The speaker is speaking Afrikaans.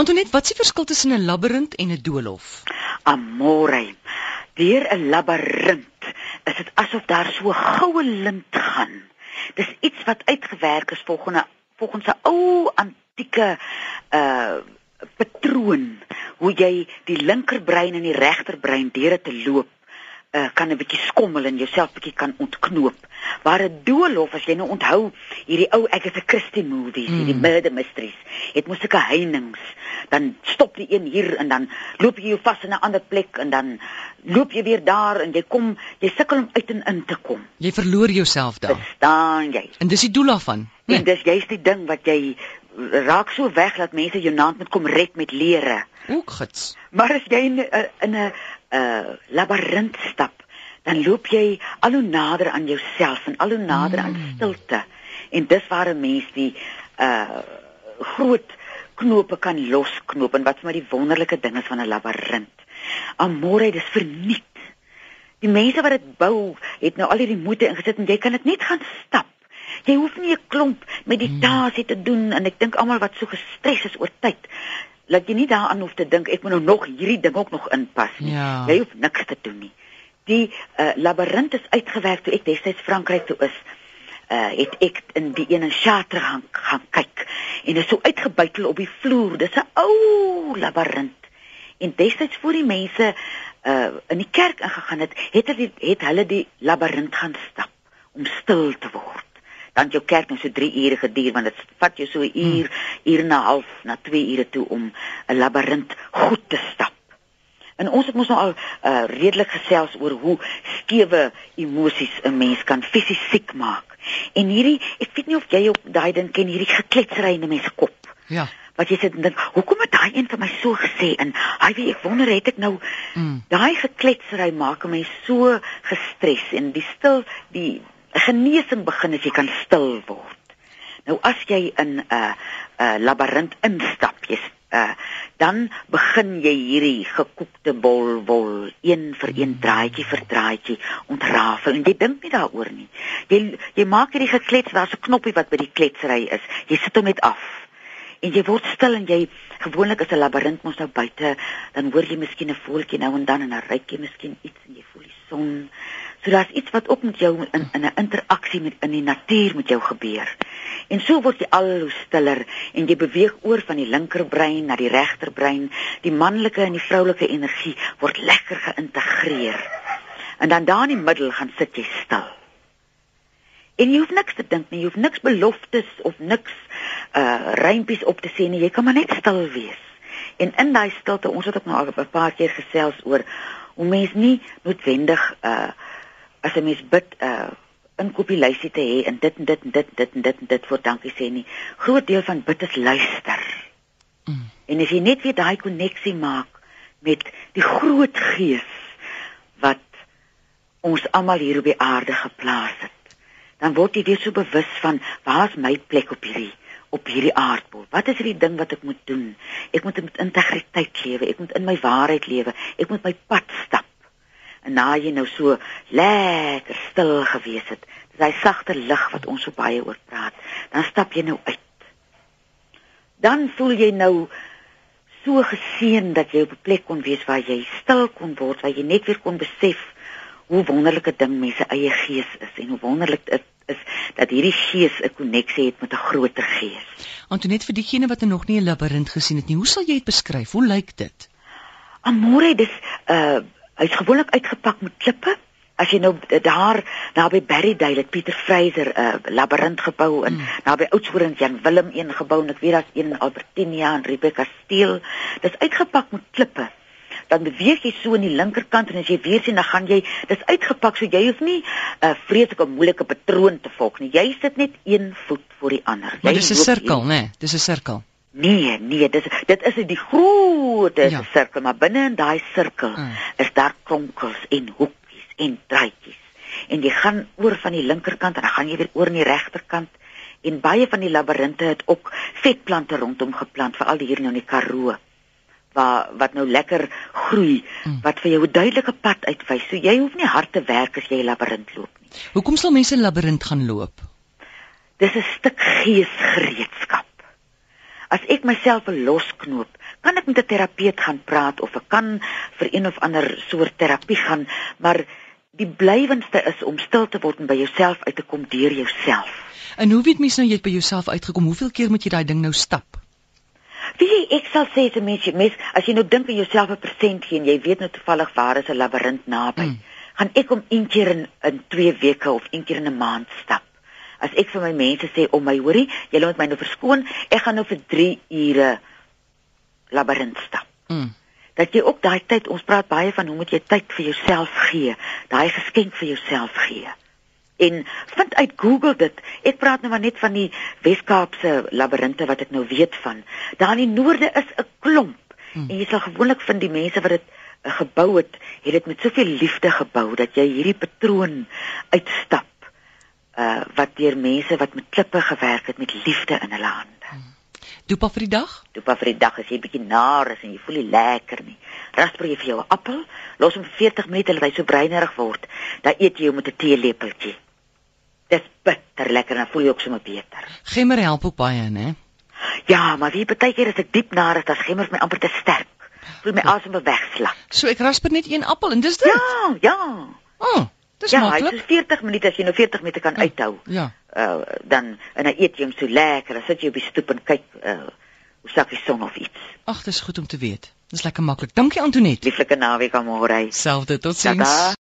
Antoinette, wat is die verskil tussen 'n labirint en 'n doolhof? Amore. Deur 'n labirint is dit asof daar so goue lint gaan. Dis iets wat uitgewerk is volgens 'n volgens 'n ou antieke uh patroon hoe jy die linkerbrein en die regterbrein deur dit te loop uh, kan 'n bietjie skommel en jouself bietjie kan ontknoop. Waar 'n doolhof as jy nou onthou hierdie ou Agatha Christie movies, mm. hierdie murder mysteries, het mos sulke heininge. Dan stop die een hier en dan loop jy jou vas in 'n ander plek en dan loop jy weer daar en jy kom jy sukkel om uit en in te kom. Jy verloor jouself daar. Verstaan jy? En dis die doel daarvan. Nee. En dis jy's die ding wat jy raak so weg dat mense jou naam moet kom red met lere. Ook gits. Maar as jy in 'n 'n uh labirint stap, dan loop jy al hoe nader aan jouself en al hoe nader mm. aan stilte. En dis waar 'n mens die uh groot knope kan losknoop en wat vir my die wonderlike ding is van 'n labirint. Amore, dis verniet. Die mense wat dit bou, het nou al hierdie moeite ingesit en jy kan dit net gaan stap. Jy hoef nie 'n klomp meditasie te doen en ek dink almal wat so gestres is oor tyd, laat jy nie daaraan hoef te dink ek moet nou nog hierdie ding ook nog inpas nie. Ja. Jy hoef niks te doen nie. Die uh, labirint is uitgewerk toe ek destyds Frankryk toe is. Uh het ek in die een in Chartres gaan gaan kyk en dit is so uitgebuitel op die vloer. Dis 'n ou labirint. En destyds voor die mense uh in die kerk ingegaan het, het hulle het hulle die labirint gaan stap om stil te word dan jou kerk net so 3 ure geduur want dit vat jou so 'n uur, hmm. uur en 'n half na 2 ure toe om 'n labirint goed te stap. En ons het mos nou al uh, redelik gesels oor hoe skewe emosies 'n mens kan fisies siek maak. En hierdie, ek weet nie of jy op daai ding ken hierdie gekletsery in 'n mens se kop. Ja. Wat jy sit en dink, hoekom het daai een vir my so gesê en hy weet ek wonder het ek nou mm. daai gekletsery maak my so gestres en die stil die genesing begin as jy kan stil word. Nou as jy in 'n uh, 'n uh, labirint instap, jy's uh dan begin jy hierdie gekookte bol wol een vir een draaitjie vir draaitjie ontrafel en jy dink nie daaroor nie. Jy jy maak hierdie geklets, daar's 'n knoppie wat by die kletsery is. Jy sit hom net af. En jy word stil en jy gewoonlik as 'n labirint mos nou buite, dan hoor jy miskien 'n voeltjie nou en dan en dan ruik jy miskien iets en jy voel die son. So daar's iets wat ook met jou in in 'n interaksie met in die natuur met jou gebeur. En so word jy al hoe stiller en jy beweeg oor van die linkerbrein na die regterbrein. Die manlike en die vroulike energie word lekker geïntegreer. En dan daar in die middel gaan sit jy stil. En jy hoef niks te dink nie, jy hoef niks beloftes of niks uh reimpies op te sê nie, jy kan maar net stil wees. En in daai stilte, ons het ook nou al 'n paar keer gesels oor hoe mens nie noodwendig uh as 'n mens bid 'n uh, inkopieslysie te hê en dit en dit en dit en dit en dit en dit voor dankie sê nie. Groot deel van bid is luister. Mm. En as jy net weer daai koneksie maak met die groot gees wat ons almal hier op die aarde geplaas het, dan word jy weer so bewus van waar's my plek op hierdie op hierdie aardbol. Wat is hierdie ding wat ek moet doen? Ek moet met integriteit lewe. Ek moet in my waarheid lewe. Ek moet my pad stap en na jy nou so lekker stil gewees het, dis hy sagte lig wat ons so baie oor praat, dan stap jy nou uit. Dan voel jy nou so geseën dat jy op 'n plek kon wees waar jy stil kon word, waar jy net weer kon besef hoe wonderlike ding mense eie gees is en hoe wonderlik dit is dat hierdie gees 'n koneksie het met 'n groter gees. Antoinette vir diegene wat nog nie 'n labirint gesien het nie, hoe sal jy dit beskryf? Hoe lyk dit? Amore, dis uh Hy's gewoonlik uitgepak met klippe. As jy nou daar naby Berrydale het Pieter Fraser 'n uh, labirint gebou en mm. naby Oudtshoorn Jan Willem een gebou en ek weet daar's een in Albertinia en Rebecca Steel. Dis uitgepak met klippe. Dan beweeg jy so aan die linkerkant en as jy weer sien dan gaan jy dis uitgepak so jy hoef nie 'n uh, vreeslike moeilike patroon te volg nie. Jy sit net een voet voor die ander. Maar dis 'n sirkel, né? Nee, dis 'n sirkel. Nee, nee, dit is dit is die groot ja. sirkel, maar binne in daai sirkel mm. is daar kronkels en hoekies en draadjies. En jy gaan oor van die linkerkant en dan gaan jy weer oor aan die regterkant. En baie van die labirinte het ook vetplante rondom geplant, veral hier nou in die Karoo waar wat nou lekker groei mm. wat vir jou 'n duidelike pad uitwys. So jy hoef nie hard te werk as jy 'n labirint loop nie. Hoekom sal mense 'n labirint gaan loop? Dis 'n stuk geesgereedskap As ek myself wil losknoop, kan ek met 'n terapeut gaan praat of ek kan vir een of ander soort terapie gaan, maar die blywendste is om stil te word en by jouself uit te kom deur jouself. En hoe weet mens nou jy het by jouself uitgekom? Hoeveel keer moet jy daai ding nou stap? Wie ek sal sê as 'n mens, mens as jy nou dink aan jouself 'n persent gee en jy weet nou toevallig waar is 'n labirint naby, mm. gaan ek om een keer in in 2 weke of een keer in 'n maand stap. As ek vir my mense sê om my hoorie, julle moet my nou verskoon, ek gaan nou vir 3 ure labirint stap. Mm. Dat jy ook daai tyd, ons praat baie van hoe moet jy tyd vir jouself gee, daai geskenk vir jouself gee en vind uit Google dit. Ek praat nou maar net van die Wes-Kaapse labirinte wat ek nou weet van. Daar in die noorde is 'n klomp hmm. en jy sal gewoonlik vind die mense wat dit uh, gebou het, het dit met soveel liefde gebou dat jy hierdie patroon uitstap. Uh wat deur mense wat met klippe gewerk het met liefde in hulle hande. Hmm. Dopa vir die dag? Dopa vir die dag as jy bietjie naar is en jy voel nie lekker nie. Rasper jy vir jou 'n appel, los hom vir 40 minute dat hy so breinerig word. Dan eet jy hom met 'n teelepeltjie. Dis bitter lekker en voel jy ook sommer beter. Gemmer help ook baie, né? Ja, maar wie baie keer as ek diep naar is, dan gemmer my amper te sterk. Voel my asem wegslap. So ek rasper net een appel en dis dit. Ja, ja. Oh, dis ja, maklik. Ja, is 40 minute as jy nou 40 minute kan ja, uithou. Ja. Uh dan en dan eet jy hom so lekker, dan sit jy op die stoep en kyk uh hoe sak die son of iets. Ag, dis goed om te weet. Dis lekker maklik. Dankie Antoinette. Lieflike naweek aan môre. Selfde, totsiens.